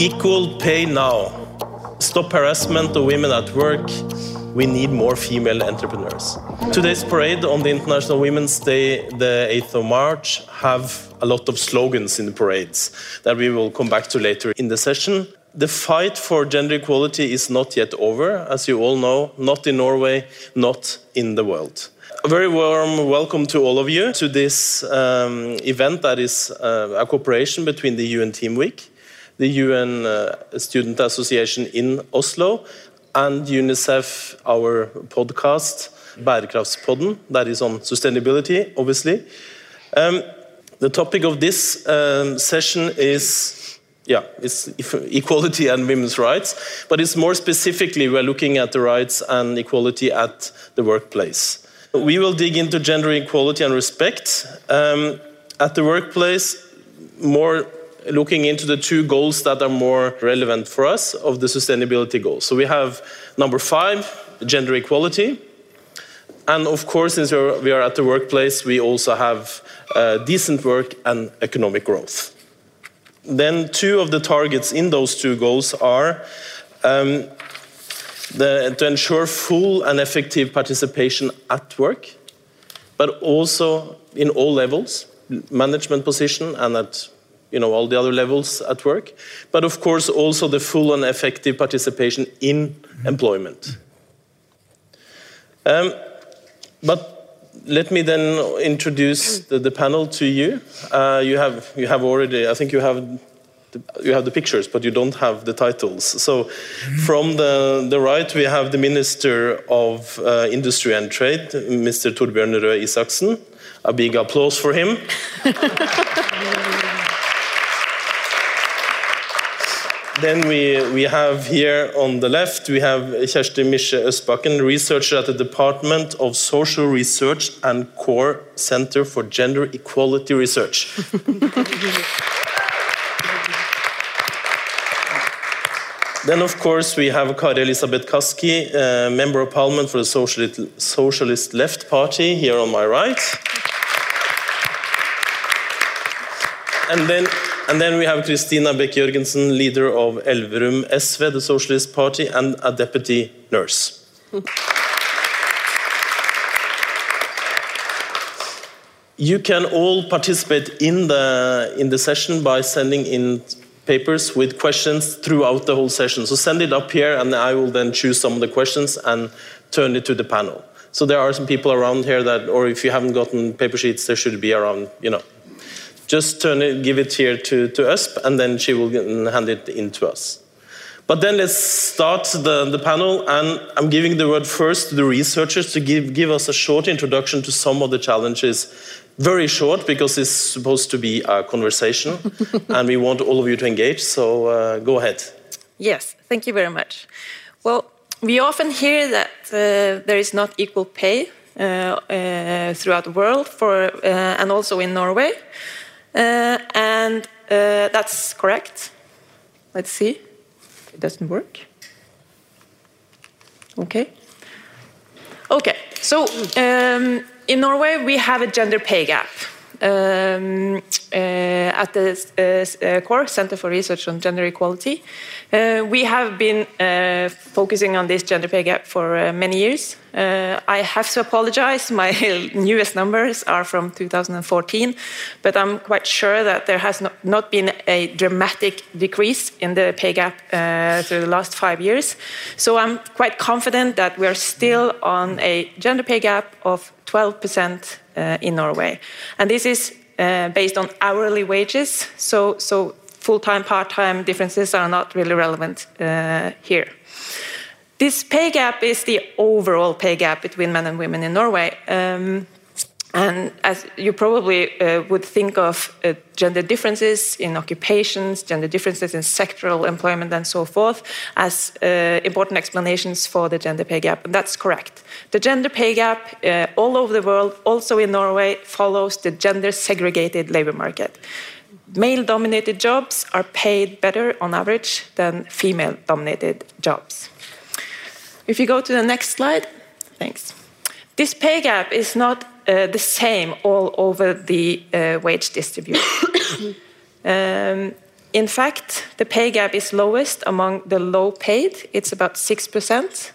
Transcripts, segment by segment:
Equal pay now. Stop harassment of women at work. We need more female entrepreneurs. Today's parade on the International Women's Day, the 8th of March, have a lot of slogans in the parades that we will come back to later in the session. The fight for gender equality is not yet over, as you all know, not in Norway, not in the world. A very warm welcome to all of you to this um, event that is uh, a cooperation between the UN Theme Week the UN uh, Student Association in Oslo, and UNICEF, our podcast, Bærekraftspodden, that is on sustainability, obviously. Um, the topic of this um, session is yeah, it's equality and women's rights, but it's more specifically we're looking at the rights and equality at the workplace. We will dig into gender equality and respect. Um, at the workplace, more looking into the two goals that are more relevant for us of the sustainability goals. So we have number five, gender equality. And of course, since we are at the workplace, we also have uh, decent work and economic growth. Then, two of the targets in those two goals are um, the, to ensure full and effective participation at work, but also in all levels, management position and at you know, all the other levels at work, but of course also the full and effective participation in employment. Um, but let me then introduce the, the panel to you. Uh, you have you have already, I think you have the, you have the pictures, but you don't have the titles. So, from the, the right, we have the Minister of uh, Industry and Trade, Mr. Torbjørn Røe Isaksen. A big applause for him. Then we, we have here on the left, we have Kjersti Misje Østbakken, researcher at the Department of Social Research and Core Center for Gender Equality Research. then, of course, we have Kari Elisabeth Kaski, uh, Member of Parliament for the Socialist, Socialist Left Party, here on my right. And then and then we have Christina Beck Jørgensen, leader of Elverum SV, the Socialist Party, and a deputy nurse. you can all participate in the in the session by sending in papers with questions throughout the whole session. So send it up here, and I will then choose some of the questions and turn it to the panel. So there are some people around here that, or if you haven't gotten paper sheets, there should be around, you know, just turn it, give it here to, to us, and then she will hand it in to us. But then let's start the, the panel, and I'm giving the word first to the researchers to give, give us a short introduction to some of the challenges. Very short, because it's supposed to be a conversation, and we want all of you to engage, so uh, go ahead. Yes, thank you very much. Well, we often hear that uh, there is not equal pay uh, uh throughout the world, for, uh, and also in Norway. Uh, and uh, that's correct. Let's see. It doesn't work. Okay. Okay, so um, in Norway we have a gender pay gap. Um, at the uh, uh, core Center for Research on Gender Equality. we have been focusing on this gender pay gap for many years. I have to apologize, my newest numbers are from 2014, but I'm quite sure that there has not, not been a dramatic decrease in the pay gap through the last five years. So I'm quite confident that we're still on a gender pay gap of 12% uh, in Norway. And this is uh, based on hourly wages, so, so full-time, part-time differences are not really relevant uh, here. This pay gap is the overall pay gap between men and women in Norway. Um, and as you probably uh, would think of uh, gender differences in occupations, gender differences in sectoral employment, and so forth, as uh, important explanations for the gender pay gap. And that's correct. The gender pay gap uh, all over the world, also in Norway, follows the gender segregated labor market. Male dominated jobs are paid better on average than female dominated jobs. If you go to the next slide, thanks. This pay gap is not uh, the same all over the uh, wage distribution. um, in fact, the pay gap is lowest among the low paid, it's about 6%.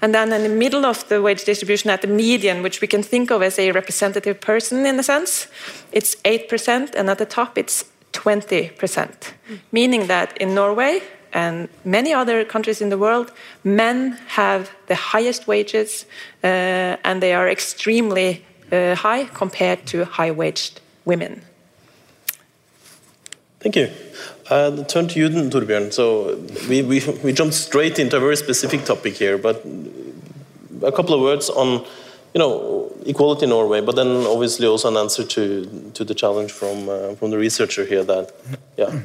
And then in the middle of the wage distribution at the median, which we can think of as a representative person in a sense, it's 8%, and at the top it's 20%. Mm. Meaning that in Norway and many other countries in the world, men have the highest wages uh, and they are extremely uh, high compared to high waged women. Thank you. Uh, turn to you, Torbjørn. So we, we, we jumped straight into a very specific topic here, but a couple of words on you know equality in Norway, but then obviously also an answer to to the challenge from uh, from the researcher here. That yeah.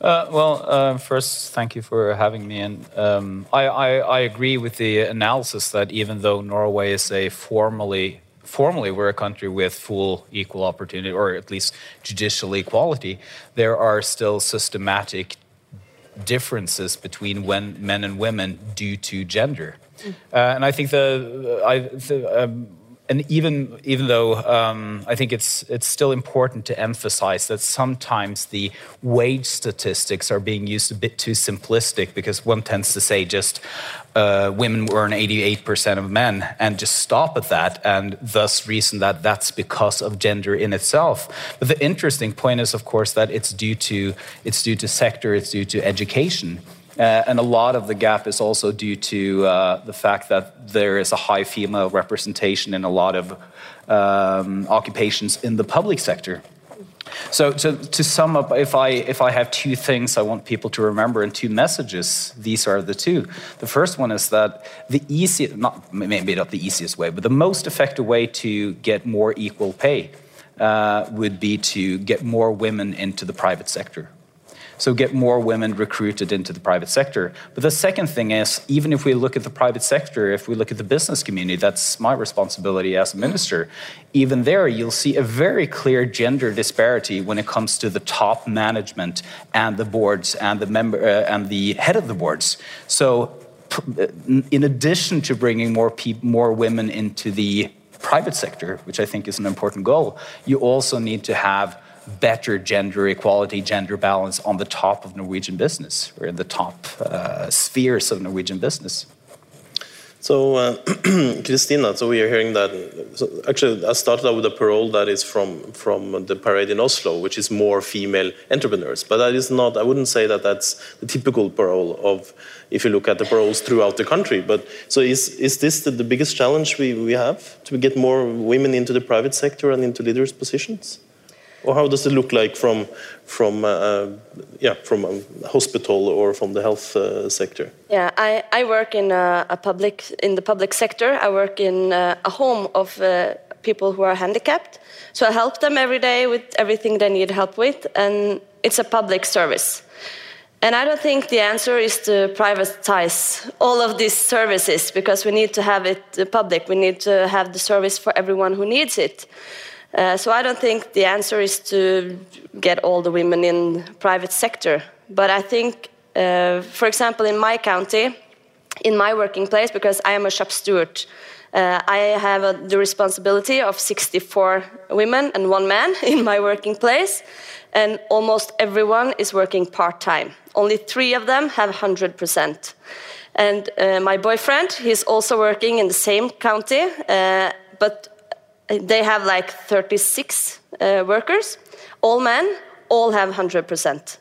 Uh, well, uh, first, thank you for having me. And um, I, I, I, agree with the analysis that even though Norway is a formally formally we're a country with full equal opportunity, or at least judicial equality, there are still systematic differences between when men and women due to gender. Mm. Uh, and I think the, I, the um, and even even though um, I think it's it's still important to emphasize that sometimes the wage statistics are being used a bit too simplistic because one tends to say just uh, women earn 88% of men and just stop at that and thus reason that that's because of gender in itself. But the interesting point is, of course, that it's due to it's due to sector, it's due to education. Uh, and a lot of the gap is also due to uh, the fact that there is a high female representation in a lot of um, occupations in the public sector. So, so, to sum up, if I if I have two things I want people to remember and two messages, these are the two. The first one is that the easiest, not maybe not the easiest way, but the most effective way to get more equal pay uh, would be to get more women into the private sector. So get more women recruited into the private sector. But the second thing is, even if we look at the private sector, if we look at the business community, that's my responsibility as a minister. Even there, you'll see a very clear gender disparity when it comes to the top management and the boards and the member uh, and the head of the boards. So, in addition to bringing more people, more women into the private sector, which I think is an important goal, you also need to have better gender equality, gender balance on the top of Norwegian business, or in the top uh, spheres of Norwegian business. So, uh, Christina, so we are hearing that. So actually, I started out with a parole that is from from the parade in Oslo, which is more female entrepreneurs. But that is not. I wouldn't say that that's the typical parole of if you look at the paroles throughout the country. But so is is this the, the biggest challenge we, we have to get more women into the private sector and into leaders positions? Or how does it look like from from uh, uh, yeah from a hospital or from the health uh, sector? Yeah, I, I work in a, a, public in the public sector. I work in uh, a home of uh, people who are handicapped. So I help them every day with everything they need help with, and it's a public service. And I don't think the answer is to privatize all of these services because we need to have it public. We need to have the service for everyone who needs it. Uh, so I don't think the answer is to get all the women in private sector. But I think, uh, for example, in my county, in my working place, because I am a shop steward, uh, I have a, the responsibility of 64 women and one man in my working place, and almost everyone is working part time. Only three of them have 100%. And uh, my boyfriend, he's also working in the same county, uh, but they have like 36 uh, workers, all men, all have 100%.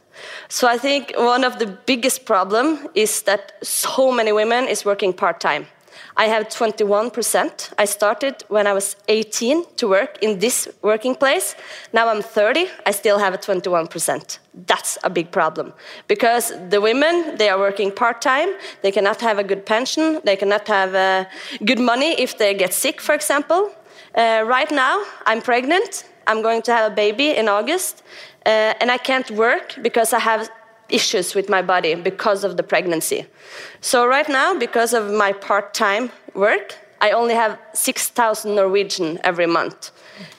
So I think one of the biggest problem is that so many women is working part-time. I have 21%. I started when I was 18 to work in this working place. Now I'm 30, I still have a 21%. That's a big problem because the women, they are working part-time. They cannot have a good pension. They cannot have uh, good money if they get sick, for example. Uh, right now, I'm pregnant. I'm going to have a baby in August, uh, and I can't work because I have issues with my body because of the pregnancy. So, right now, because of my part time work, I only have 6,000 Norwegian every month.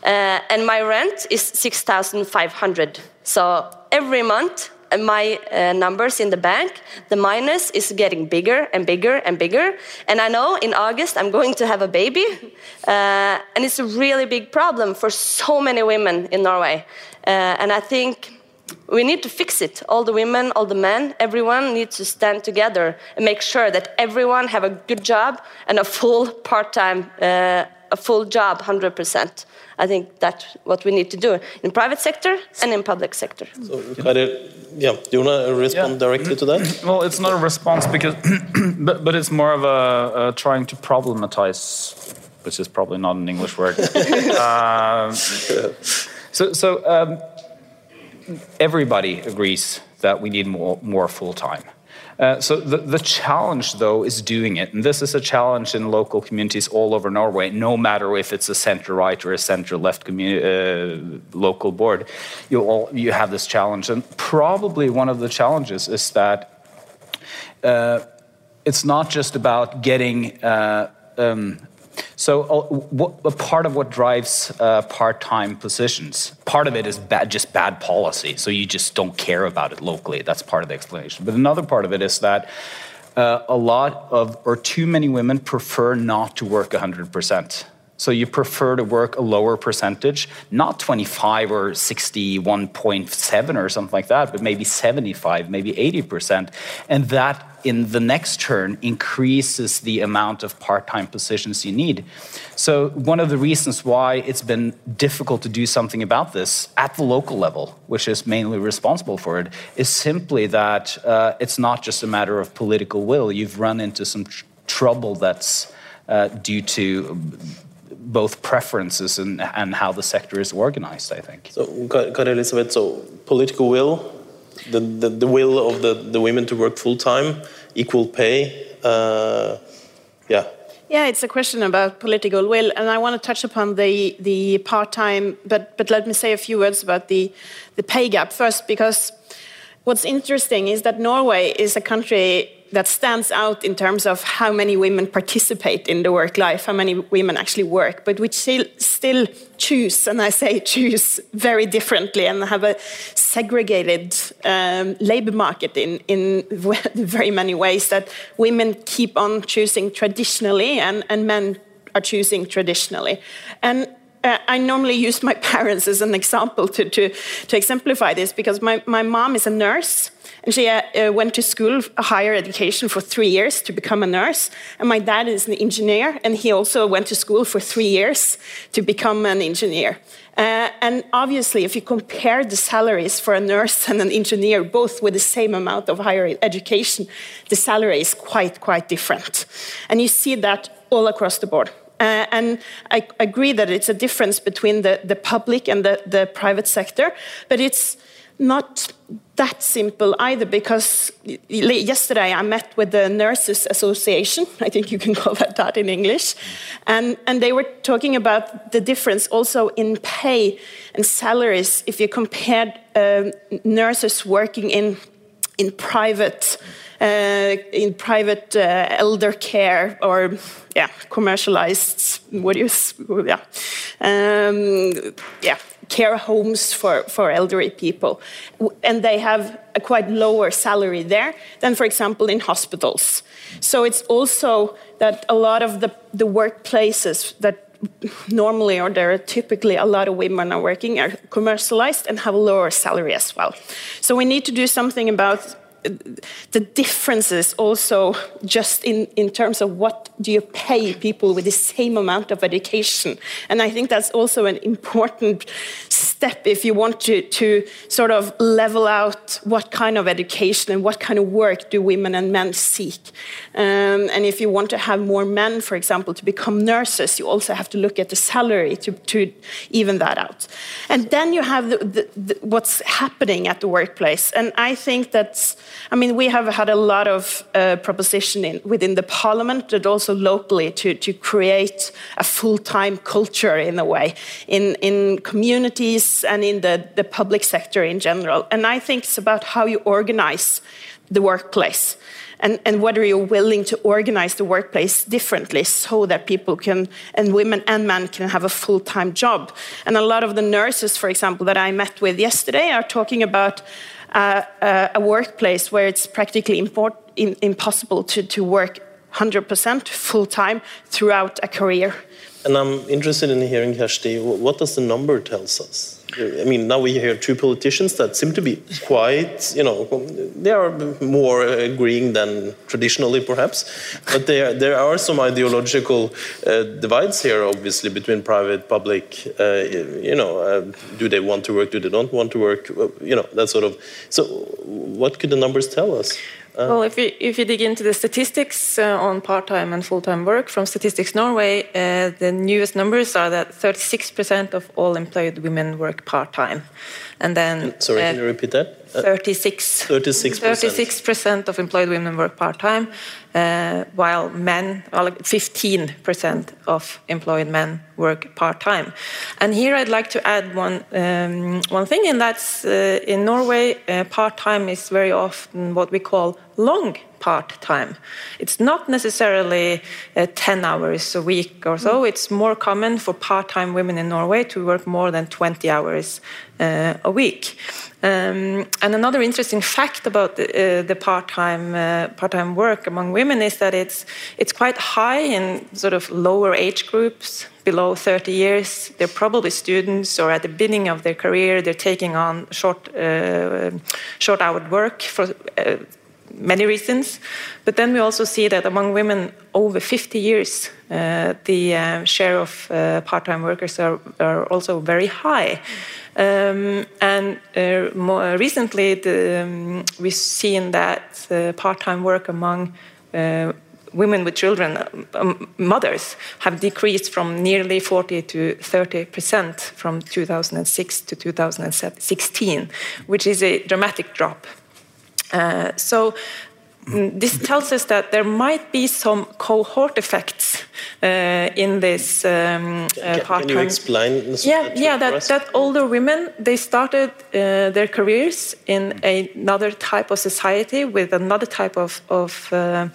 Uh, and my rent is 6,500. So, every month, my uh, numbers in the bank, the minus is getting bigger and bigger and bigger. And I know in August I'm going to have a baby, uh, and it's a really big problem for so many women in Norway. Uh, and I think we need to fix it. All the women, all the men, everyone needs to stand together and make sure that everyone have a good job and a full part-time, uh, a full job, 100%. I think that's what we need to do in private sector and in public sector. So, yeah, do you want to respond yeah. directly to that? Well, it's not a response because, but, but it's more of a, a trying to problematize, which is probably not an English word. uh, so, so um, everybody agrees that we need more, more full time. Uh, so the, the challenge, though, is doing it. And this is a challenge in local communities all over Norway, no matter if it's a center-right or a center-left uh, local board. You, all, you have this challenge. And probably one of the challenges is that uh, it's not just about getting uh, um, so, uh, a part of what drives uh, part-time positions, part of it is just bad policy. So you just don't care about it locally. That's part of the explanation. But another part of it is that uh, a lot of, or too many women prefer not to work 100 percent. So you prefer to work a lower percentage, not 25 or 61.7 or something like that, but maybe 75, maybe 80%. And that in the next turn increases the amount of part-time positions you need. So one of the reasons why it's been difficult to do something about this at the local level, which is mainly responsible for it, is simply that uh, it's not just a matter of political will. You've run into some tr trouble that's uh, due to both preferences and, and how the sector is organized, I think. So, Kari Elisabeth, so political will, the, the, the, will of the, the women to work full time, equal pay, uh, yeah. Yeah, it's a question about political will, and I want to touch upon the the part time. But but let me say a few words about the the pay gap first, because what's interesting is that Norway is a country that stands out in terms of how many women participate in the work life, how many women actually work, but which still, choose, and I say choose very differently, and have a segregated um, labor market in, in very many ways that women keep on choosing traditionally and, and men are choosing traditionally. And uh, I normally use my parents as an example to, to, to exemplify this because my, my mom is a nurse and she uh, went to school, higher education, for three years to become a nurse. And my dad is an engineer, and he also went to school for three years to become an engineer. Uh, and obviously, if you compare the salaries for a nurse and an engineer, both with the same amount of higher education, the salary is quite, quite different. And you see that all across the board. Uh, and I agree that it's a difference between the, the public and the, the private sector, but it's not that simple either because yesterday I met with the Nurses Association, I think you can call that that in English, and, and they were talking about the difference also in pay and salaries if you compared um, nurses working in, in private. Uh, in private uh, elder care or yeah commercialized what is yeah um, yeah care homes for, for elderly people. And they have a quite lower salary there than, for example, in hospitals. So it's also that a lot of the, the workplaces that normally or there are typically a lot of women are working are commercialized and have a lower salary as well. So we need to do something about the differences also just in, in terms of what do you pay people with the same amount of education. And I think that's also an important step if you want to, to sort of level out what kind of education and what kind of work do women and men seek. Um, and if you want to have more men, for example, to become nurses, you also have to look at the salary to, to even that out. And then you have the, the, the, what's happening at the workplace. And I think that's I mean, we have had a lot of uh, proposition in, within the parliament, but also locally to, to create a full-time culture in a way in, in communities and in the, the public sector in general. And I think it's about how you organize the workplace. And, and, whether you're willing to organize the workplace differently so that people can, and women and men can have a full time job. And a lot of the nurses, for example, that I met with yesterday are talking about uh, a workplace where it's practically import, in, impossible to, to work 100% full time throughout a career. And I'm interested in hearing, Kjersti, what does the number tells us? I mean, now we hear two politicians that seem to be quite, you know, they are more agreeing than traditionally, perhaps. But there, there are some ideological uh, divides here, obviously, between private, public. Uh, you know, uh, do they want to work? Do they don't want to work? You know, that sort of. So, what could the numbers tell us? Uh, well, if you, if you dig into the statistics uh, on part-time and full-time work from Statistics Norway, uh, the newest numbers are that 36% of all employed women work part-time, and then. Sorry, can you repeat that? 36. 36 percent of employed women work part-time, uh, while men, well, 15% of employed men work part-time. And here I'd like to add one um, one thing, and that's uh, in Norway, uh, part-time is very often what we call long part-time. It's not necessarily uh, 10 hours a week or so. It's more common for part-time women in Norway to work more than 20 hours uh, a week. Um, and another interesting fact about the, uh, the part-time uh, part-time work among women is that it's it's quite high in sort of lower age groups, below 30 years. They're probably students or at the beginning of their career. They're taking on short uh, short hour work for uh, many reasons. But then we also see that among women over 50 years, uh, the uh, share of uh, part-time workers are, are, also very high. Um, and uh, more recently, the, um, we've seen that uh, part-time work among uh, women with children, um, mothers, have decreased from nearly 40 to 30 percent from 2006 to 2016, which is a dramatic drop. Uh, so mm, this tells us that there might be some cohort effects uh, in this um, uh, part Can you explain? Yeah, yeah. That, that older women they started uh, their careers in another type of society with another type of, of uh,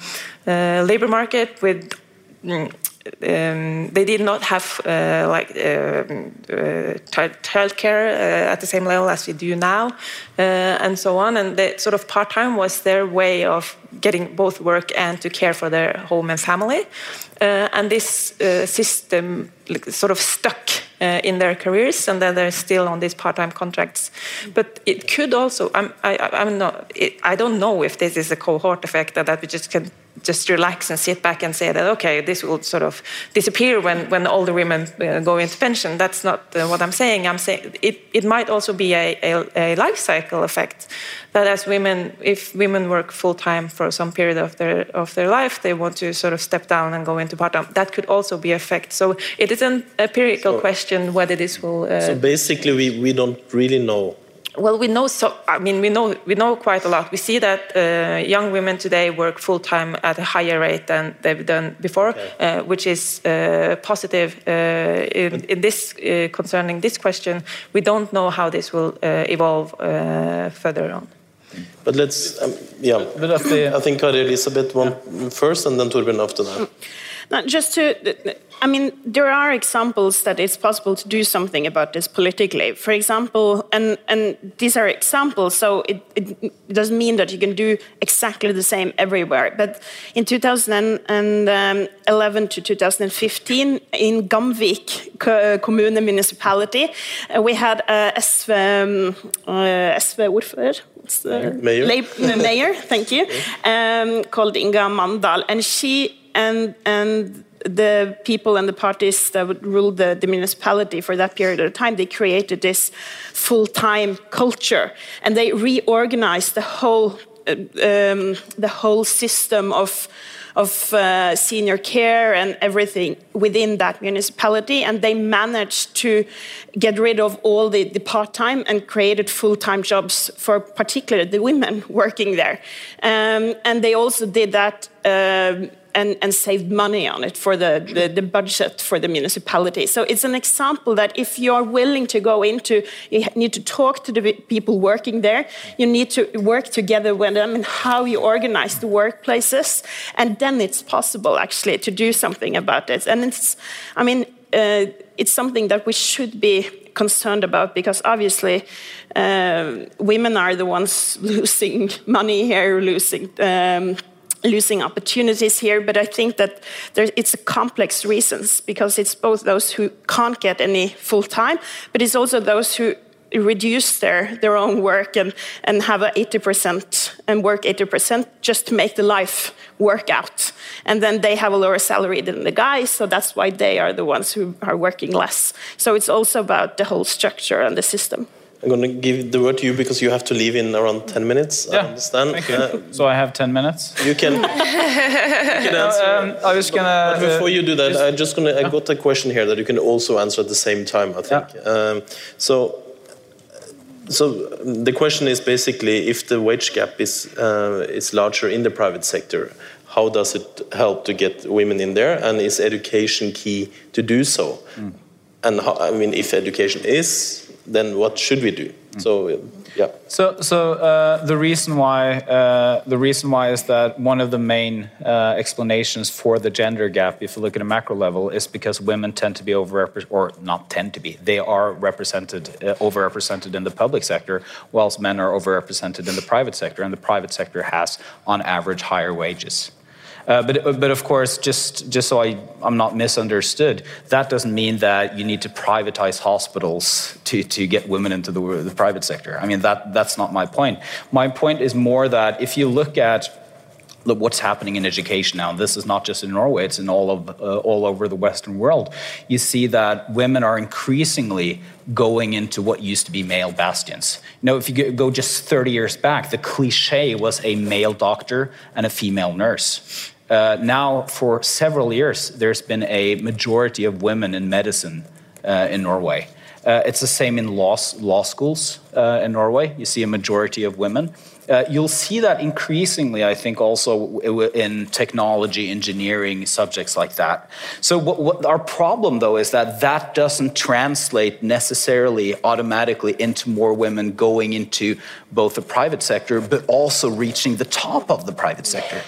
uh, labor market with. Um, they did not have uh, like uh, uh, childcare uh, at the same level as we do now, uh, and so on. And the sort of part time was their way of getting both work and to care for their home and family. Uh, and this system sort of stuck in their careers, and then they're still on these part-time contracts. But it could also, I'm, I, I'm not, it, I don't know if this is a cohort effect that, that we just can just relax and sit back and say that okay this will sort of disappear when when older women uh, go into pension. That's not uh, what i'm saying. I'm saying it, it might also be a, a, a, life cycle effect that as women if women work full time for some period of their of their life they want to sort of step down and go into part time that could also be effect. So it is an empirical so, question whether this will uh, so basically we, we don't really know well, we know so. I mean, we know we know quite a lot. We see that uh, young women today work full time at a higher rate than they've done before, okay. uh, which is uh, positive. Uh, in, in, this uh, concerning this question, we don't know how this will uh, evolve further on. But let's, um, yeah. But I think Kari Elisabeth one first, and then Torbjørn after that. Now, just to I mean, there are examples that it's possible to do something about this politically. For example, and, and these are examples, so it, it doesn't mean that you can do exactly the same everywhere. But in 2011 to 2015, in Gamvik kommune municipality, uh, we had a SV, um, uh, SV ordfører, mayor. mayor, thank you, um, called Inga Mandal, and she and and the people and the parties that would rule the, the, municipality for that period of time, they created this full-time culture, and they reorganized the whole uh, um, the whole system of of uh, senior care and everything within that municipality, and they managed to get rid of all the, the part-time and created full-time jobs for particularly the women working there. Um, and they also did that. Um, and, and saved money on it for the, the, the, budget for the municipality. So it's an example that if you're willing to go into, you need to talk to the people working there, you need to work together with them and how you organize the workplaces, and then it's possible actually to do something about it. And it's, I mean, uh, it's something that we should be concerned about because obviously uh, women are the ones losing money here, losing. Um, losing opportunities here, but I think that there, it's a complex reasons because it's both those who can't get any full time, but it's also those who reduce their, their own work and, and have a 80% and work 80% just to make the life work out. And then they have a lower salary than the guys, so that's why they are the ones who are working less. So it's also about the whole structure and the system. I'm going to give the word to you because you have to leave in around 10 minutes. Yeah, I understand. Thank you. Uh, so I have 10 minutes. you can, you can answer. Um, I was gonna. But before uh, you do that, I just gonna I got a question here that you can also answer at the same time. I think. Um, so, so the question is basically if the wage gap is uh, is larger in the private sector, how does it help to get women in there, and is education key to do so? And how, I mean, if education is, then what should we do? So, yeah. So, so uh, the reason why uh, the reason why is that one of the main uh, explanations for the gender gap, if you look at a macro level, is because women tend to be overrepresented, or not tend to be, they are represented uh, overrepresented in the public sector, whilst men are overrepresented in the private sector, and the private sector has, on average, higher wages. Uh, but, but of course, just, just so I, I'm not misunderstood, that doesn't mean that you need to privatize hospitals to, to get women into the, the private sector. I mean, that, that's not my point. My point is more that if you look at look what's happening in education now. This is not just in Norway; it's in all of uh, all over the Western world. You see that women are increasingly going into what used to be male bastions. You know, if you go just 30 years back, the cliche was a male doctor and a female nurse. Uh, now, for several years, there's been a majority of women in medicine uh, in Norway. Uh, it's the same in law, law schools uh, in Norway. You see a majority of women. Uh, you'll see that increasingly, I think, also in technology, engineering, subjects like that. So, what, what our problem, though, is that that doesn't translate necessarily automatically into more women going into both the private sector, but also reaching the top of the private sector.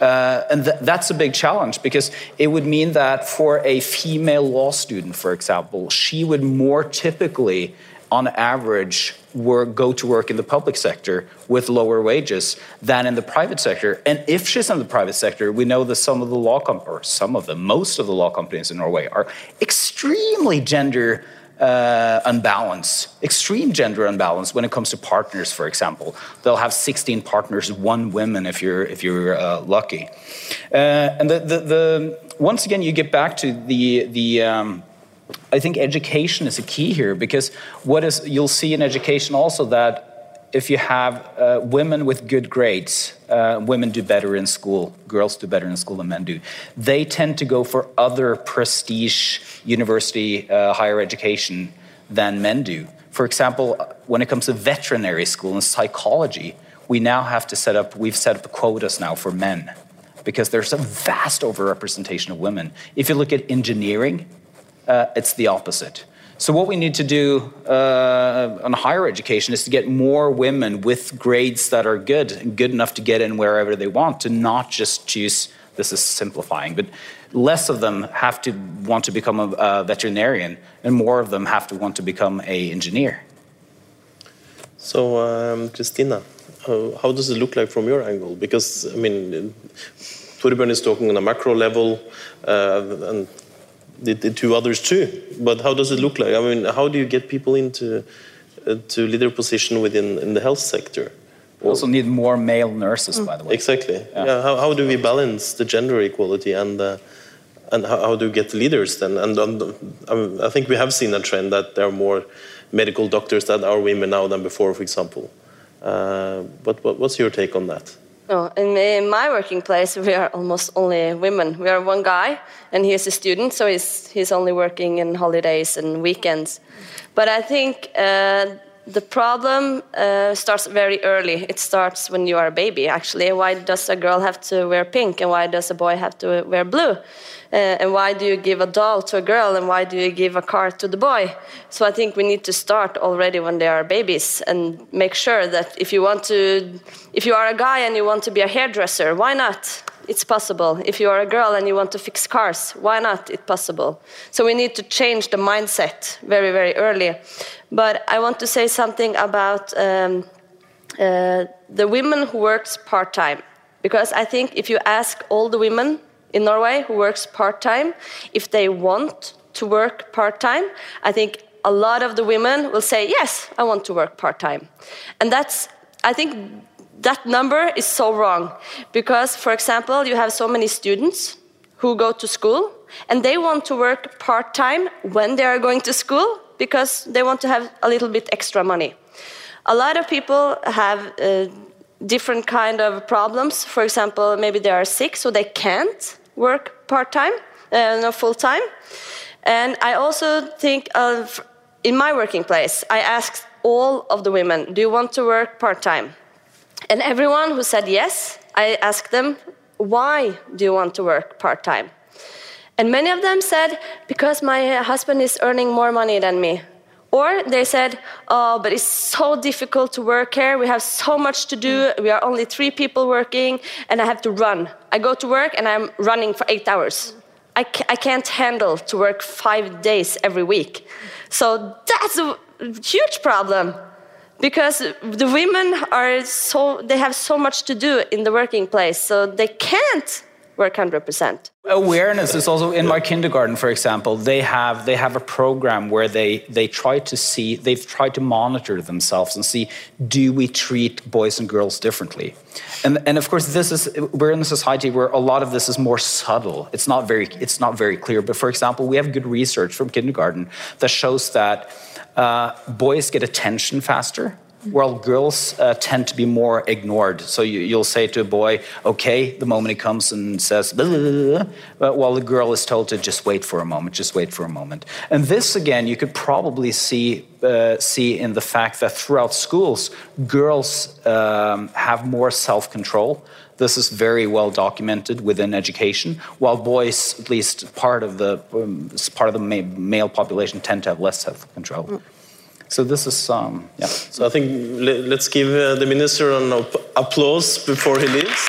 Uh, and th that's a big challenge because it would mean that for a female law student, for example, she would more typically, on average, work, go to work in the public sector with lower wages than in the private sector. And if she's in the private sector, we know that some of the law companies, or some of them, most of the law companies in Norway are extremely gender uh, unbalance, extreme gender unbalance when it comes to partners, for example. They'll have 16 partners, one woman if you're if you're uh, lucky. Uh, and the, the, the, once again, you get back to the the. Um, I think education is a key here because what is you'll see in education also that if you have uh, women with good grades, uh, women do better in school, girls do better in school than men do. They tend to go for other prestige university uh, higher education than men do. For example, when it comes to veterinary school and psychology, we now have to set up, we've set up quotas now for men because there's a vast overrepresentation of women. If you look at engineering, uh, it's the opposite. So what we need to do uh, on higher education is to get more women with grades that are good and good enough to get in wherever they want, to not just choose. This is simplifying, but less of them have to want to become a, a veterinarian, and more of them have to want to become a engineer. So, um, Christina, how, does it look like from your angle? Because I mean, Torbjørn is talking on a macro level, uh, and the, the, two others too. But how does it look like? I mean, how do you get people into uh, to leader position within in the health sector? We also need more male nurses, by the way. Exactly. Yeah. yeah how, how do we balance the gender equality and uh, and how, how, do you get leaders then? And um, I think we have seen a trend that there are more medical doctors that are women now than before, for example. Uh, but what, what's your take on that? No, in, in, my working place, we are almost only women. We are one guy, and he is a student, so he's, he's only working in holidays and weekends. But I think uh, the problem uh, starts very early. It starts when you are a baby, actually. Why does a girl have to wear pink, and why does a boy have to wear blue? Uh, and why do you give a doll to a girl and why do you give a car to the boy so i think we need to start already when they are babies and make sure that if you want to if you are a guy and you want to be a hairdresser why not it's possible. If you are a girl and you want to fix cars why not? It's possible. So we need to change the mindset very very early. But i want to say something about um, uh, the women who works part-time. Because I think if you ask all the women in Norway who works part-time if they want to work part-time, I think a lot of the women will say, yes, I want to work part-time. And that's, I think that number is so wrong because, for example, you have so many students who go to school and they want to work part-time when they are going to school because they want to have a little bit extra money. A lot of people have uh, different kind of problems. For example, maybe they are sick, so they can't work part-time, uh, no full-time. And I also think of, in my working place, I asked all of the women, do you want to work part-time? And everyone who said yes, I asked them, why do you want to work part-time? And many of them said, because my husband is earning more money than me. Or they said, oh, but it's so difficult to work here. We have so much to do. We are only three people working, and I have to run. I go to work and I'm running for eight hours. I, ca I can't handle to work five days every week. So that's a huge problem because the women are so, they have so much to do in the working place, so they can't work 100%. Awareness is also in my kindergarten, for example. They have they have a program where they they try to see they've tried to monitor themselves and see do we treat boys and girls differently, and and of course this is we're in a society where a lot of this is more subtle. It's not very it's not very clear. But for example, we have good research from kindergarten that shows that uh, boys get attention faster while girls uh, tend to be more ignored. So you, will say to a boy, okay, the moment he comes and says, blah, while the girl is told to just wait for a moment, just wait for a moment. And this, again, you could probably see, uh, see in the fact that throughout schools, girls um, have more self control. This is very well documented within education, while boys, at least part of the um, part of the male population, tend to have less self control. Mm. So this is, um, yeah. So I think let's give uh, the minister an applause before he leaves.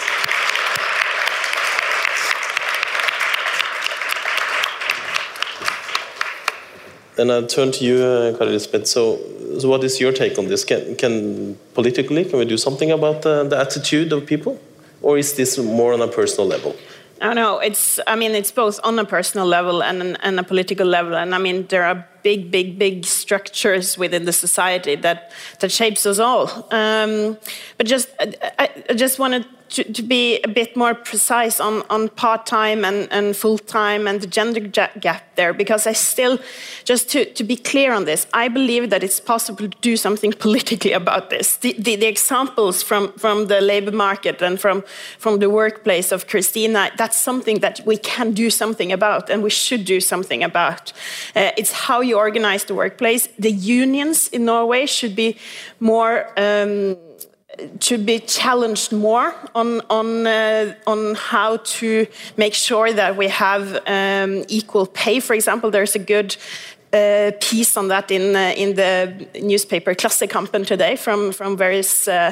Then I turn to you, uh, Elisabeth. So, so, what is your take on this? Can, can politically, can we do something about the, the attitude of people, or is this more on a personal level? I don't know it's. I mean, it's both on a personal level and and a political level. And I mean, there are big, big, big structures within the society that that shapes us all. Um, but just, I, I just wanted to, to, be a bit more precise on, on part-time and, and full-time and the gender gap there, because I still, just to, to be clear on this, I believe that it's possible to do something politically about this. The, the, the examples from, from the labor market and from, from the workplace of Christina, that's something that we can do something about and we should do something about. Uh, it's how you organize the workplace. The unions in Norway should be more um, to be challenged more on on uh, on how to make sure that we have um, equal pay. For example, there's a good uh, piece on that in uh, in the newspaper Klassekampen today from from various uh,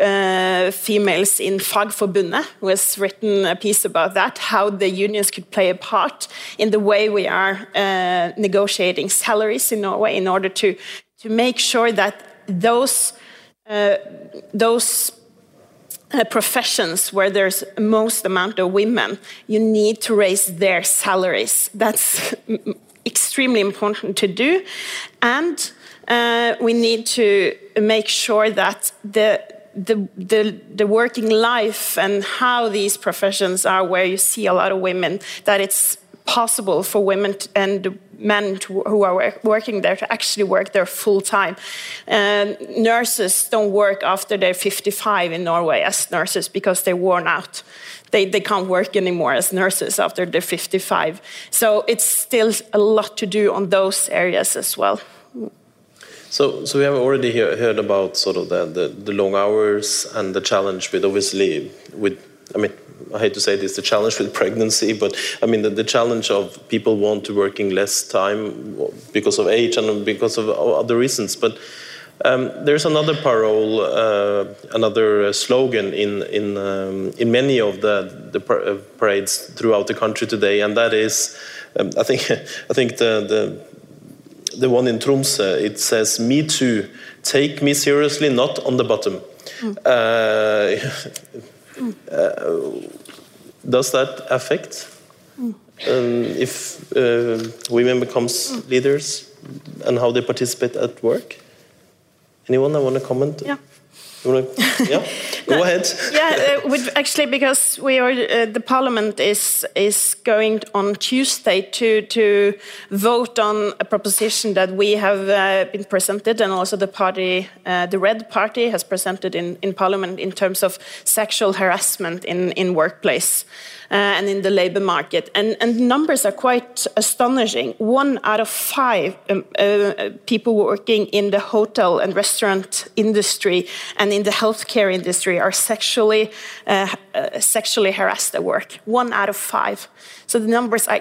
uh females in Fagforbundet who has written a piece about that how the unions could play a part in the way we are uh, negotiating salaries in Norway in order to to make sure that those those professions where there's most amount of women, you need to raise their salaries. That's extremely important to do, and uh, we need to make sure that the the, the, the working life and how these professions are where you see a lot of women that it's possible for women and men to, who are working there to actually work there full time. Nurses don't work after they're 55 in Norway as nurses because they're worn out. They, they can't work anymore as nurses after they're 55. So it's still a lot to do on those areas as well. So, so we have already hear, heard about sort of the, the, the long hours and the challenge with obviously with I mean I hate to say this, the challenge with pregnancy, but I mean the, the challenge of people want to working less time because of age and because of other reasons. But um, there's another parole, uh, another slogan in in um, in many of the the uh, parades throughout the country today, and that is, um, I think I think the the the one in Tromsø it says "Me too, take me seriously, not on the bottom." Mm. Uh, Uh, does that affect um, if uh, women becomes leaders and how they participate at work? Anyone that want to comment? Yeah. Yeah, go ahead. yeah, uh, with, actually, because we are uh, the Parliament is is going on Tuesday to to vote on a proposition that we have uh, been presented, and also the party, uh, the Red Party, has presented in in Parliament in terms of sexual harassment in in workplace. Uh, and in the labor market. And, and numbers are quite astonishing. One out of five um, uh, people working in the hotel and restaurant industry and in the healthcare industry are sexually, uh, uh, sexually harassed at work. One out of five. So the numbers are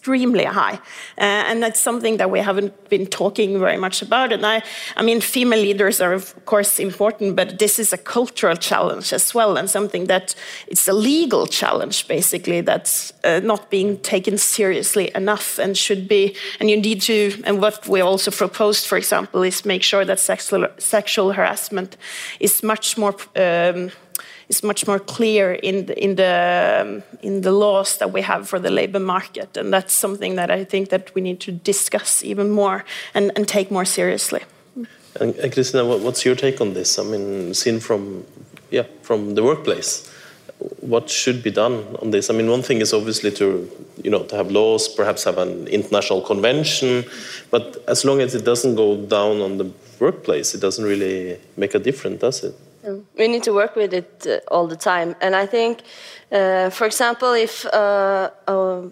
extremely high. Uh, and that's something that we haven't been talking very much about. And I, I mean, female leaders are, of course, important, but this is a cultural challenge as well, and something that it's a legal challenge, basically, that's uh, not being taken seriously enough and should be. And you need to, and what we also proposed, for example, is make sure that sexual, sexual harassment is much more. Um, is much more clear in the, in the in the laws that we have for the labor market, and that's something that I think that we need to discuss even more and, and take more seriously. And, and Christina, what's your take on this? I mean, seen from yeah from the workplace, what should be done on this? I mean, one thing is obviously to you know to have laws, perhaps have an international convention, but as long as it doesn't go down on the workplace, it doesn't really make a difference, does it? We need to work with it uh, all the time. And I think, uh, for example, if uh, a,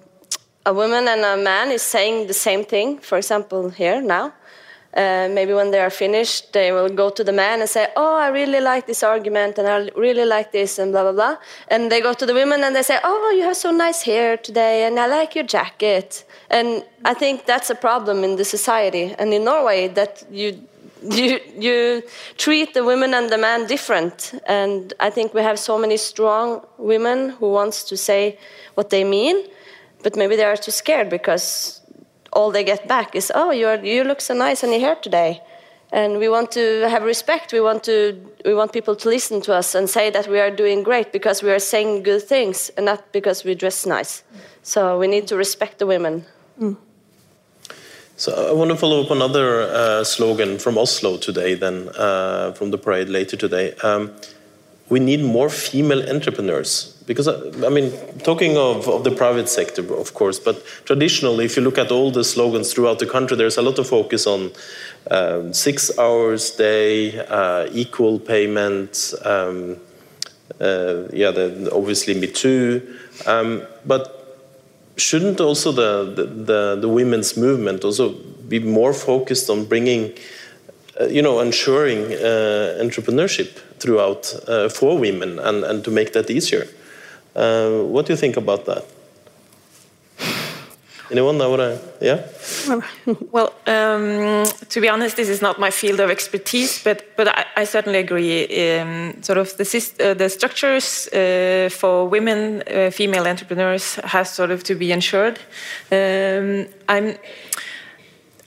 a, woman and a man is saying the same thing, for example, here now, uh, maybe when they are finished, they will go to the man and say, Oh, I really like this argument and I really like this and blah, blah, blah. And they go to the women and they say, Oh, you have so nice hair today and I like your jacket. And I think that's a problem in the society. And in Norway, that you you you treat the women and the men different. And i think we have so many strong women who wants to say what they mean but maybe they are too scared because all they get back is oh you you look so nice in your hair today. And we want to have respect. We want to we want people to listen to us and say that we are doing great because we are saying good things and not because we dress nice. So we need to respect the women. Mm. So I want to follow up another uh, slogan from Oslo today, then uh, from the parade later today. Um, we need more female entrepreneurs because uh, I mean, talking of, of the private sector, of course, but traditionally, if you look at all the slogans throughout the country, there's a lot of focus on um, six hours day, uh, equal payment. Um, uh, yeah, the, obviously Me Too, um, but shouldn't also the, the, the, the, women's movement also be more focused on bringing, uh, you know, ensuring uh, entrepreneurship throughout uh, for women and, and to make that easier? Uh, what do you think about that? Anyone what I? Yeah. Well, um, to be honest, this is not my field of expertise, but but I, I certainly agree. Um, sort of the uh, the structures uh, for women, uh, female entrepreneurs, has sort of to be ensured. Um, I'm.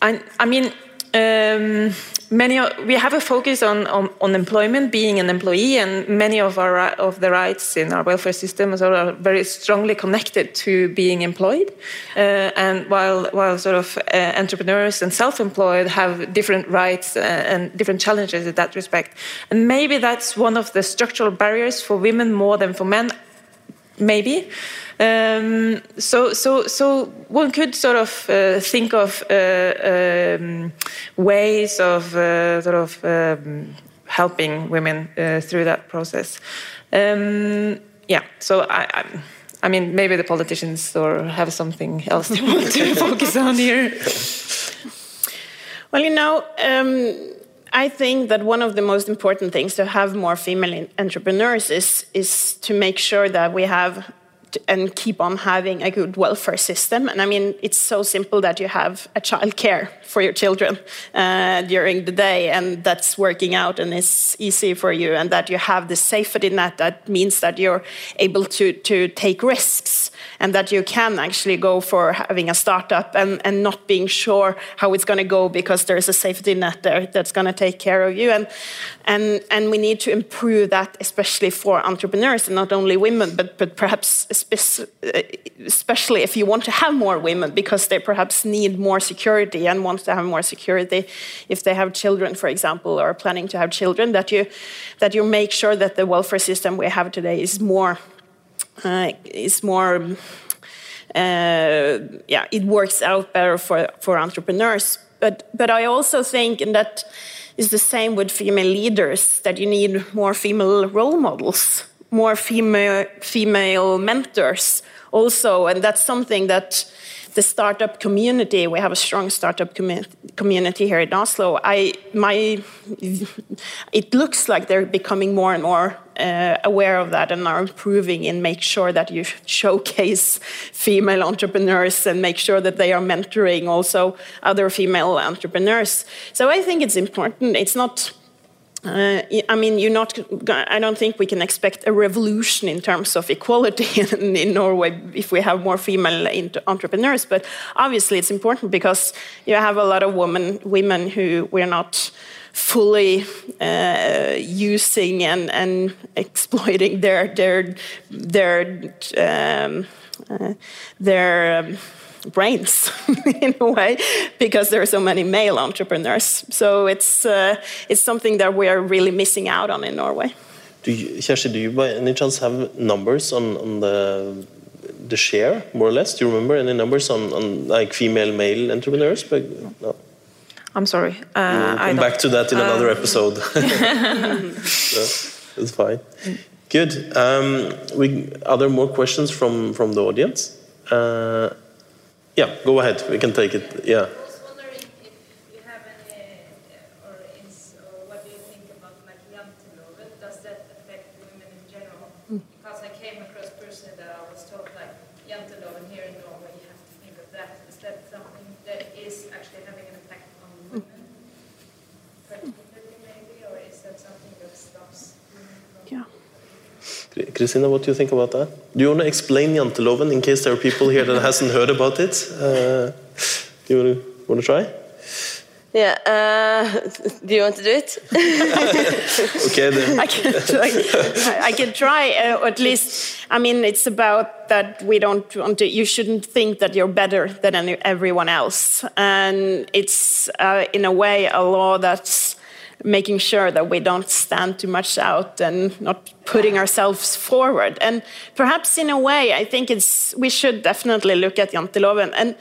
I, I mean. Um, many we have a focus on, on, on, employment, being an employee, and many of our of the rights in our welfare system are very strongly connected to being employed. Uh, and while while sort of uh, entrepreneurs and self-employed have different rights uh, and different challenges in that respect, and maybe that's one of the structural barriers for women more than for men. Maybe. Um, so, so, so one could sort of uh, think of uh, um, ways of uh, sort of um, helping women uh, through that process. Um, yeah. So I, I, I, mean, maybe the politicians or have something else they want to focus on here. Well, you know. I think that one of the most important things to have more female entrepreneurs is, is to make sure that we have and keep on having a good welfare system. And I mean, it's so simple that you have a child care for your children uh, during the day, and that's working out and is easy for you, and that you have the safety net that means that you're able to, to take risks. And that you can actually go for having a startup and, and not being sure how it's going to go because there's a safety net there that's going to take care of you. And, and, and we need to improve that, especially for entrepreneurs, and not only women, but, but perhaps especially if you want to have more women because they perhaps need more security and want to have more security if they have children, for example, or planning to have children, that you, that you make sure that the welfare system we have today is more, uh, is more uh, yeah, it works out better for, for entrepreneurs. But, but I also think, and that is the same with female leaders, that you need more female role models, more female, female mentors also. And that's something that the startup community, we have a strong startup commu community here in Oslo. I, my, it looks like they're becoming more and more uh, aware of that and are improving in make sure that you showcase female entrepreneurs and make sure that they are mentoring also other female entrepreneurs. So I think it's important. It's not uh, I mean, you're not. I don't think we can expect a revolution in terms of equality in, in Norway if we have more female entrepreneurs. But obviously, it's important because you have a lot of women, women who we're not fully uh, using and, and exploiting their their their um, uh, their. Um, brains in a way because there are so many male entrepreneurs. So it's uh, it's something that we are really missing out on in Norway. Do you, Kjersti, do you by any chance have numbers on, on the the share, more or less? Do you remember any numbers on, on like female male entrepreneurs? But no. I'm sorry. Uh, we'll come back to that in um, another episode. so, that's fine. Good. Um, we, are there more questions from from the audience? Uh, yeah, go ahead. We can take it. Yeah. Christina, what do you think about that? Do you want to explain Janteloven in case there are people here that hasn't heard about it? Uh, do you want to, want to try? Yeah. Uh, do you want to do it? okay, then. I can try. I can try. Uh, at least, I mean, it's about that we don't want to. You shouldn't think that you're better than any, everyone else, and it's uh, in a way a law that's making sure that we don't stand too much out and not putting ourselves forward. And perhaps in a way, I think it's we should definitely look at Janteloven and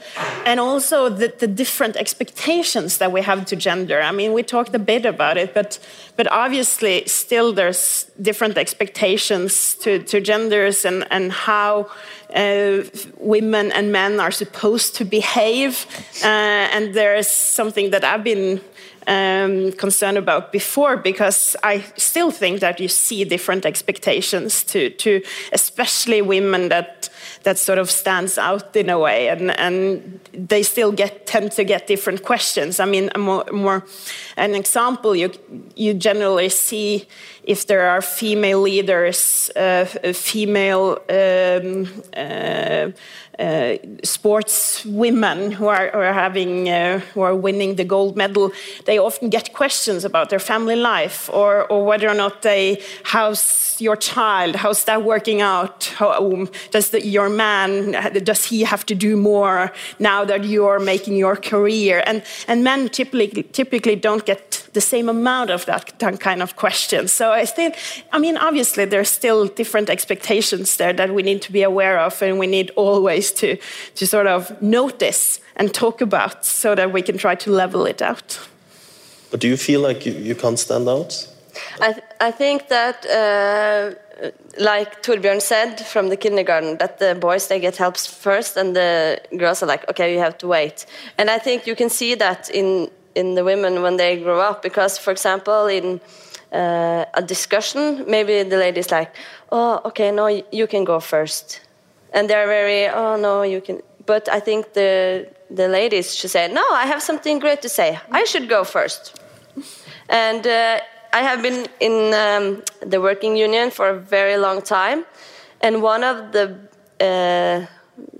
and also the, the different expectations that we have to gender. I mean, we talked a bit about it, but but obviously still there's different expectations to, to genders and, and how uh, women and men are supposed to behave. Uh, and there's something that I've been um, concerned about before because I still think that you see different expectations to, to especially women that that sort of stands out in a way and, and they still get tend to get different questions. I mean, more, more an example you you generally see if there are female leaders, uh, female um, uh, uh, sports women who are, are having uh, who are winning the gold medal, they often get questions about their family life or, or whether or not they how's your child, how's that working out? How, um, does the, your man does he have to do more now that you are making your career? And and men typically typically don't get the same amount of that, that kind of questions. So I still, I mean, obviously there's still different expectations there that we need to be aware of, and we need always to to sort of notice and talk about so that we can try to level it out. But do you feel like you, you can't stand out? I, th I think that, uh, like Torbjørn said from the kindergarten, that the boys they get help first, and the girls are like, okay, you have to wait. And I think you can see that in in the women when they grow up, because, for example, in uh, a discussion, maybe the lady's like, oh, okay, no, you can go first, and they're very, oh no, you can. But I think the the ladies should say, no, I have something great to say. I should go first. And uh, I have been in um, the working union for a very long time, and one of the uh,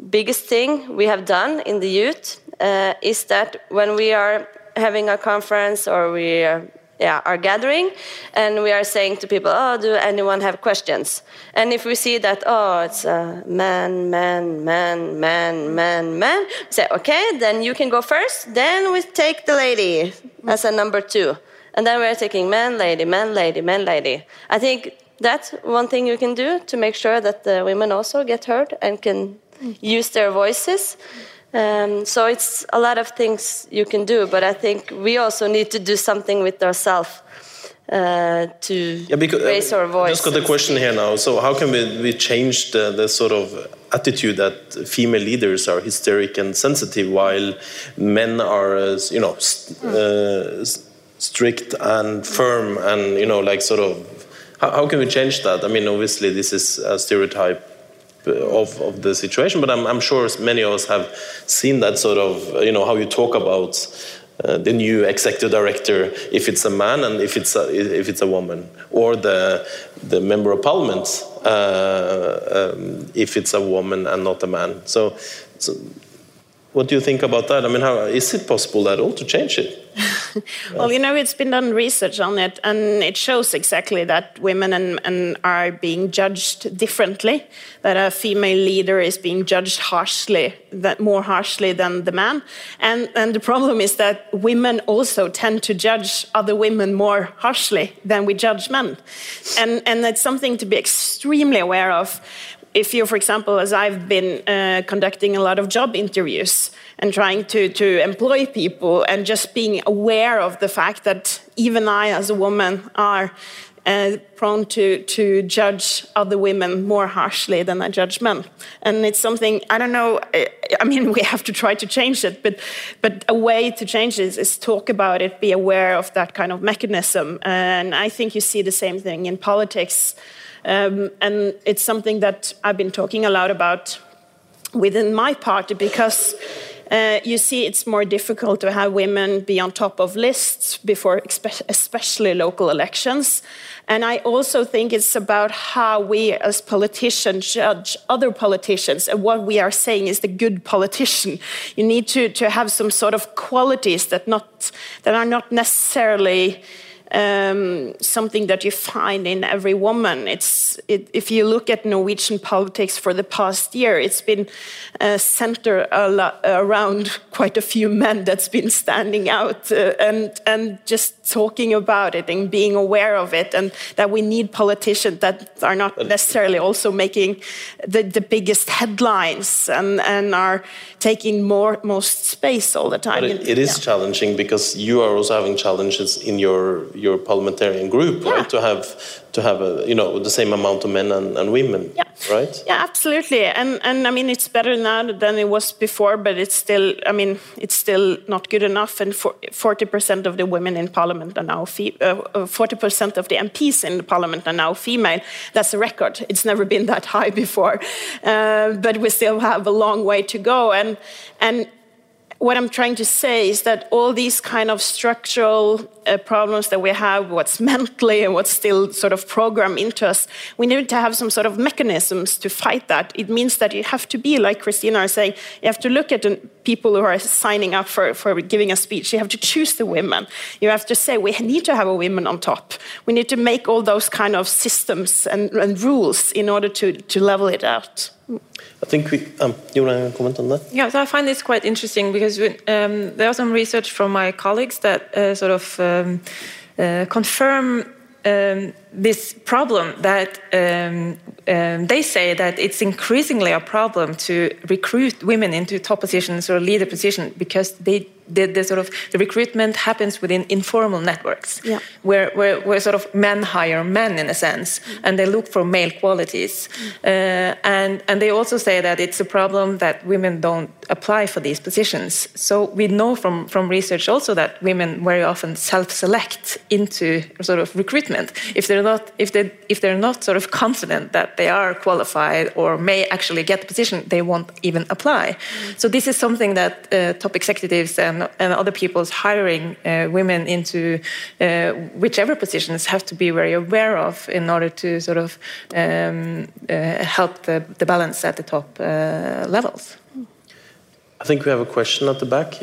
biggest thing we have done in the youth uh, is that when we are having a conference or we are, yeah, are gathering and we are saying to people, oh, do anyone have questions? And if we see that, oh, it's a man, man, man, man, man, man, we say, okay, then you can go first. Then we take the lady as a number two. And then we're taking man, lady, man, lady, man, lady. I think that's one thing you can do to make sure that the women also get heard and can use their voices. Um, so it's a lot of things you can do, but I think we also need to do something with ourselves uh, to Yeah, because, raise uh, our voice. Just got the question here now. So how can we, we change the, the sort of attitude that female leaders are hysteric and sensitive, while men are, uh, you know, st uh, strict and firm, and you know, like sort of. How, how can we change that? I mean, obviously, this is a stereotype of, of the situation, but I'm, I'm sure many of us have seen that sort of, you know, how you talk about uh, the new executive director if it's a man and if it's a, if it's a woman, or the the member of parliament uh, um, if it's a woman and not a man. So, so, what do you think about that? I mean, how is it possible at all to change it? Well, you know, it's been done research on it, and it shows exactly that women and, and are being judged differently. That a female leader is being judged harshly, that more harshly than the man. And and the problem is that women also tend to judge other women more harshly than we judge men, and and that's something to be extremely aware of if you, for example, as I've been uh, conducting a lot of job interviews and trying to, to employ people and just being aware of the fact that even I, as a woman, are uh, prone to, to judge other women more harshly than I judge men. And it's something, I don't know, I, I mean, we have to try to change it, but, but a way to change this is talk about it, be aware of that kind of mechanism. And I think you see the same thing in politics. Um, and it's something that I've been talking a lot about within my party because Uh, you see it's more difficult to have women be on top of lists before especially local elections. And I also think it's about how we as politicians judge other politicians and what we are saying is the good politician. You need to, to have some sort of qualities that, not, that are not necessarily um, something that you find in every woman. It's it, if you look at Norwegian politics for the past year, it's been uh, centered a lot around quite a few men that's been standing out uh, and and just talking about it and being aware of it, and that we need politicians that are not necessarily also making the, the biggest headlines and and are taking more most space all the time. But it, it is Yeah. challenging because you are also having challenges in your your parliamentarian group, Yeah. right? To have to have a you know the same amount of men and, and women, Yeah. right? Yeah, absolutely. And and I mean it's better now than it was before, but it's still I mean it's still not good enough. And forty percent of the women in parliament are now forty percent of the MPs in the parliament are now female. That's a record. It's never been that high before, uh, but we still have a long way to go. And and what I'm trying to say is that all these kind of structural uh, problems that we have, what's mentally and what's still sort of programmed into us, we need to have some sort of mechanisms to fight that. It means that you have to be, like Christina is saying, you have to look at the people who are signing up for, for giving a speech. You have to choose the women. You have to say, we need to have a woman on top. We need to make all those kind of systems and, and rules in order to, to level it out. I think we. Um, you want to comment on that? Yeah, so I find this quite interesting because we, um, there are some research from my colleagues that uh, sort of um, uh, confirm um, this problem that um, um, they say that it's increasingly a problem to recruit women into top positions or leader positions because they the, the sort of the recruitment happens within informal networks Yeah. where, where, where sort of men hire men in a sense and they look for male qualities. Uh, and and they also say that it's a problem that women don't apply for these positions. So we know from from research also that women very often self-select into sort of recruitment. If there they're not if they if they're not sort of confident that they are qualified or may actually get the position, they won't even apply. Mm. So this is something that uh, top executives and and other people's hiring uh, women into uh, whichever positions have to be very aware of in order to sort of um, uh, help the, the balance at the top uh, levels. I think we have a question at the back.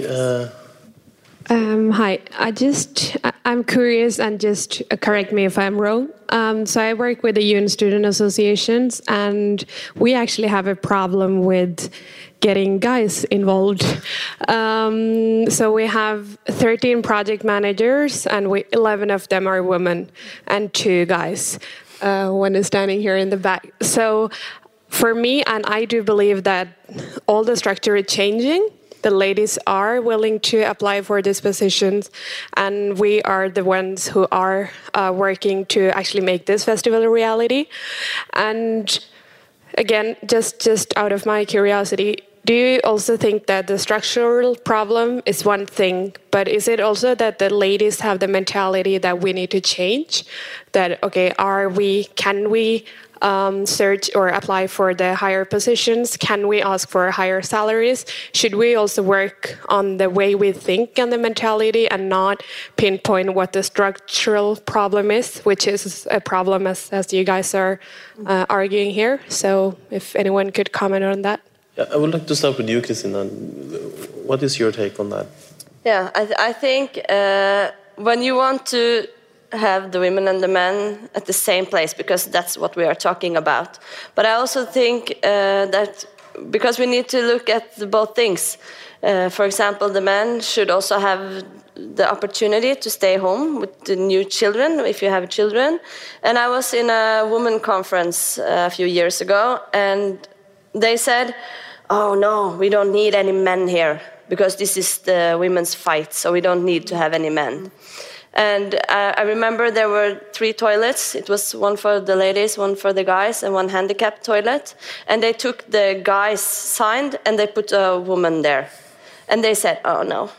Um, hi, I just I'm curious and just correct me if I'm wrong. Um, so I work with the UN Student Associations, and we actually have a problem with getting guys involved. Um, so we have 13 project managers, and we, 11 of them are women, and two guys. Uh, one is standing here in the back. So for me, and I do believe that all the structure is changing the ladies are willing to apply for these positions, and we are the ones who are uh, working to actually make this festival a reality. And again, just just out of my curiosity, do you also think that the structural problem is one thing, but is it also that the ladies have the mentality that we need to change? That okay, are we? Can we um, search or apply for the higher positions? Can we ask for higher salaries? Should we also work on the way we think and the mentality and not pinpoint what the structural problem is, which is a problem as, as you guys are uh, arguing here? So, if anyone could comment on that. Yeah, I would like to start with you, Christina. What is your take on that? Yeah, I, th I think uh, when you want to have the women and the men at the same place because that's what we are talking about. But I also think uh, that because we need to look at both things. Uh, for example, the men should also have the opportunity to stay home with the new children if you have children. And I was in a women conference uh, a few years ago, and they said, "Oh no, we don't need any men here because this is the women's fight, so we don't need to have any men." And uh, I remember there were three toilets. It was one for the ladies, one for the guys, and one handicapped toilet. And they took the guys' signed and they put a woman there. And they said, oh no,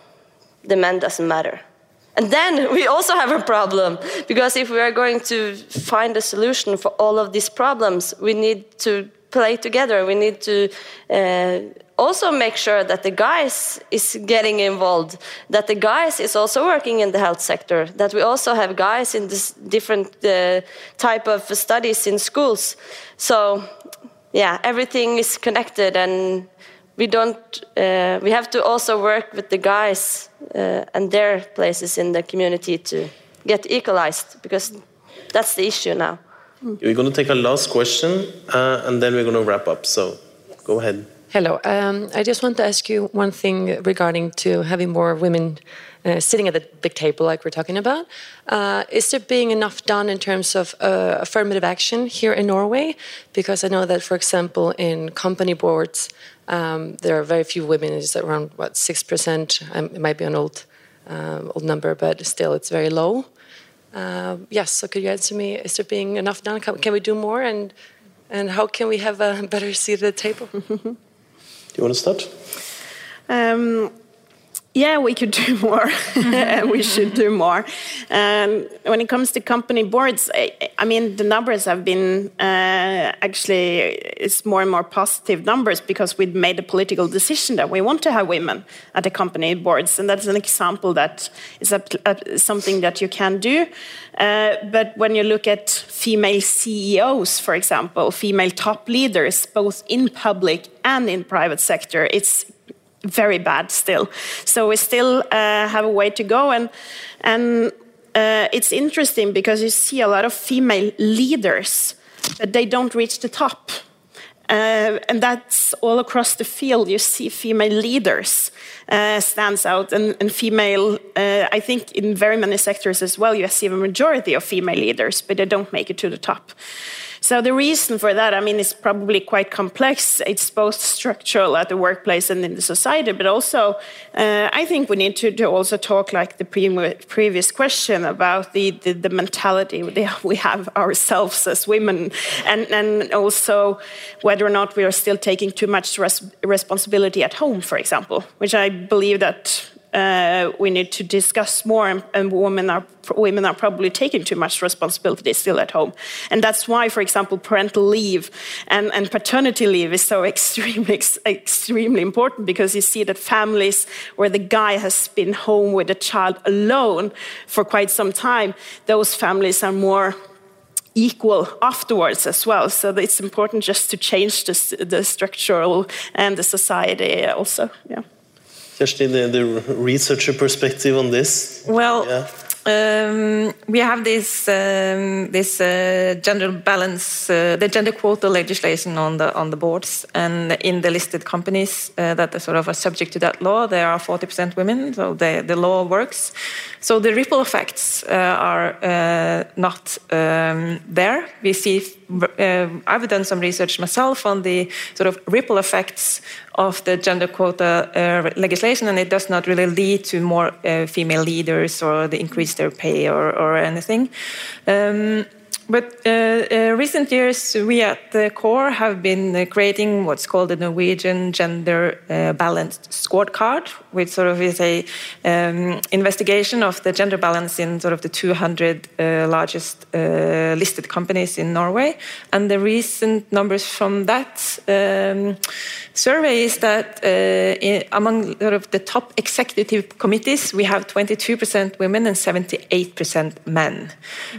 the man doesn't matter. And then we also have a problem because if we are going to find a solution for all of these problems, we need to play together. We need to uh, also make sure that the guys is getting involved, that the guys is also working in the health sector, that we also have guys in this different uh, type of studies in schools. So, yeah, everything is connected, and we don't. Uh, we have to also work with the guys uh, and their places in the community to get equalized because that's the issue now. We're going to take a last question, uh, and then we're going to wrap up. So, go ahead. Hello. Um, I just want to ask you one thing regarding to having more women uh, sitting at the big table, like we're talking about. Uh, is there being enough done in terms of uh, affirmative action here in Norway? Because I know that, for example, in company boards, um, there are very few women. It's around what six percent. Um, it might be an old, um, old number, but still, it's very low. Uh, yes. So, could you answer me? Is there being enough done? Can, can we do more? And and how can we have a better seat at the table? you want? Um, yeah, we could do more, and we should do more. Um, when it comes to company boards, I, I mean, the numbers have been uh, actually it's more and more positive numbers because we've made a political decision that we want to have women at the company boards, and that's an example that is a, a, something that you can do. Uh, but when you look at female CEOs, for example, female top leaders, both in public and in private sector, it's very bad still. So we still uh, have a way to go, and and uh, it's interesting because you see a lot of female leaders, but they don't reach the top. Uh, and that's all across the field. You see female leaders uh, stands out, and, and female. Uh, I think in very many sectors as well, you see a majority of female leaders, but they don't make it to the top. So the reason for that, I mean, is probably quite complex. It's both structural at the workplace and in the society, but also uh, I think we need to, to, also talk, like the pre previous question, about the, the, the mentality we have ourselves as women, and, and also whether or not we are still taking too much res responsibility at home, for example, which I believe that uh, we need to discuss more, and, and, women are women are probably taking too much responsibility still at home, and that's why, for example, parental leave and, and paternity leave is so extremely ex extremely important because you see that families where the guy has been home with a child alone for quite some time, those families are more equal afterwards as well. So it's important just to change the, the structural and the society also. Yeah. Kjersti, the, the researcher perspective on this? Well, yeah. Um, we have this um, this uh, gender balance, uh, the gender quota legislation on the on the boards and in the listed companies uh, that are sort of are subject to that law. There are 40% women, so the the law works. So the ripple effects uh, are uh, not um, there. We see. Uh, I've done some research myself on the sort of ripple effects of the gender quota uh, legislation, and it does not really lead to more uh, female leaders or the increase their pay or, or anything. Um, but uh, uh, recent years, we at the CORE have been uh, creating what's called the Norwegian Gender uh, Balanced Scorecard, which sort of is a um, investigation of the gender balance in sort of the 200 uh, largest listed companies in Norway. And the recent numbers from that um, survey is that in, among sort of the top executive committees, we have 22% women and 78% men.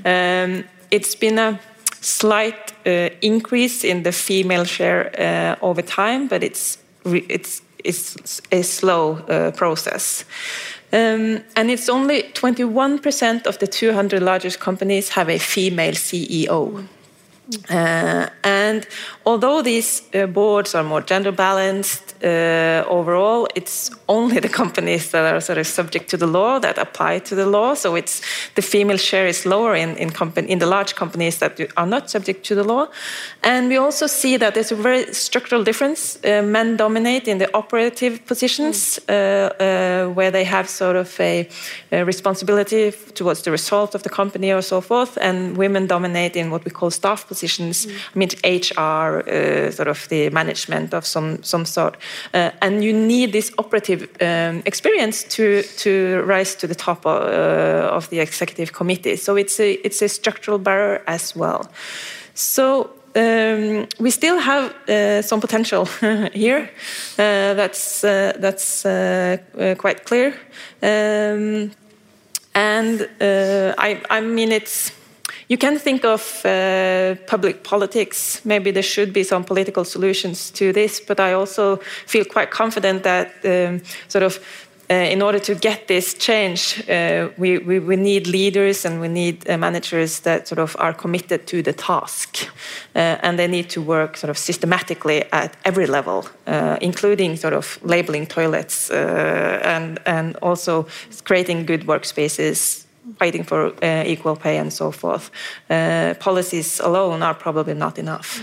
Um, it's been a slight uh, increase in the female share uh, over time, but it's it's it's a slow uh, process. Um, and it's only 21% of the 200 largest companies have a female CEO. Uh, and although these uh, boards are more gender balanced uh, overall, it's only the companies that are sort of subject to the law that apply to the law. So it's the female share is lower in in, in the large companies that are not subject to the law. And we also see that there's a very structural difference. Uh, men dominate in the operative positions uh, uh, where they have sort of a, a responsibility towards the result of the company or so forth, and women dominate in what we call staff positions positions. I mean, HR, uh, sort of the management of some some sort, uh, and you need this operative um, experience to to rise to the top of, uh, of the executive committee. So it's a it's a structural barrier as well. So um, we still have uh, some potential here. Uh, that's uh, that's quite clear. Um, and I, I mean, it's you can think of uh, public politics. Maybe there should be some political solutions to this, but I also feel quite confident that um, sort of uh, in order to get this change, uh, we, we, we, need leaders and we need uh, managers that sort of are committed to the task. Uh, and they need to work sort of systematically at every level, uh, including sort of labeling toilets uh, and, and also creating good workspaces fighting for uh, equal pay and so forth. Uh, policies alone are probably not enough.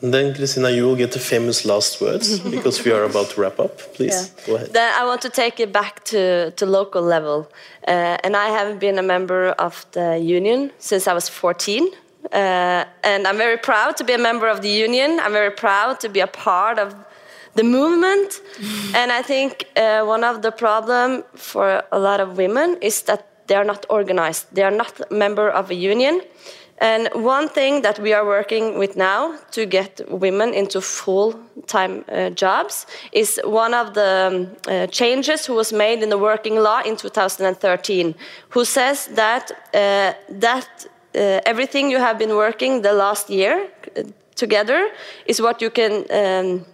And then, Christina, you will get the famous last words because we are about to wrap up. Please yeah. go ahead. Then I want to take it back to, to local level. Uh, and I have been a member of the union since I was 14. Uh, and I'm very proud to be a member of the union. I'm very proud to be a part of the movement. and I think uh, one of the problem for a lot of women is that they are not organized. They are not a member of a union. And one thing that we are working with now to get women into full-time uh, jobs is one of the um, uh, changes who was made in the working law in 2013, who says that uh, that uh, everything you have been working the last year uh, together is what you can um,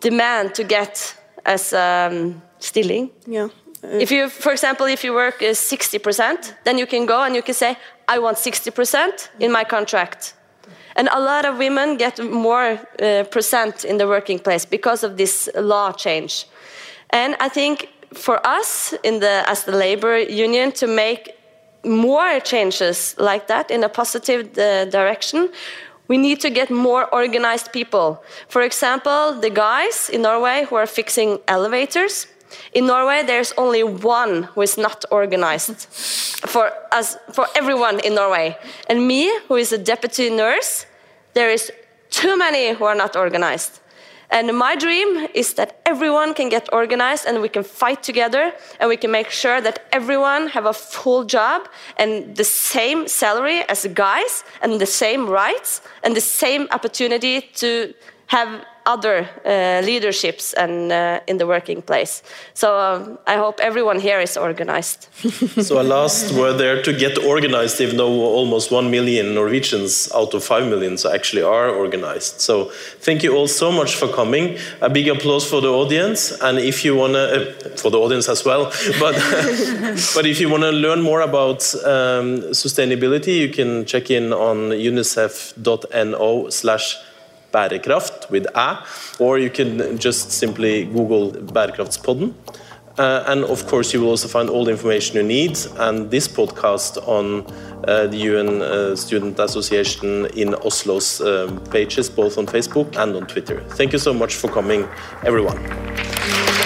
demand to get as um, stealing. Yeah if you, for example, if you work 60%, then you can go and you can say, I want 60% in my contract. And a lot of women get more uh, percent in the working place because of this law change. And I think for us, in the, as the labor union, to make more changes like that in a positive uh, direction, we need to get more organized people. For example, the guys in Norway who are fixing elevators, in Norway, there's only one who is not organized for us, for everyone in Norway. And me, who is a deputy nurse, there is too many who are not organized. And my dream is that everyone can get organized and we can fight together and we can make sure that everyone have a full job and the same salary as the guys and the same rights and the same opportunity to have other uh, leaderships and uh, in the working place. So um, I hope everyone here is organized. so a last word there to get organized, even though almost one million Norwegians out of five million actually are organized. So thank you all so much for coming. A big applause for the audience, and if you wanna, uh, for the audience as well, but but if you wanna learn more about um, sustainability, you can check in on unicef.no/slash bærekraft with a, or you can just simply Google Bærekraftspodden. Uh, and of course, you will also find all the information you need and this podcast on uh, the UN uh, Student Association in Oslo's um, pages, both on Facebook and on Twitter. Thank you so much for coming, everyone.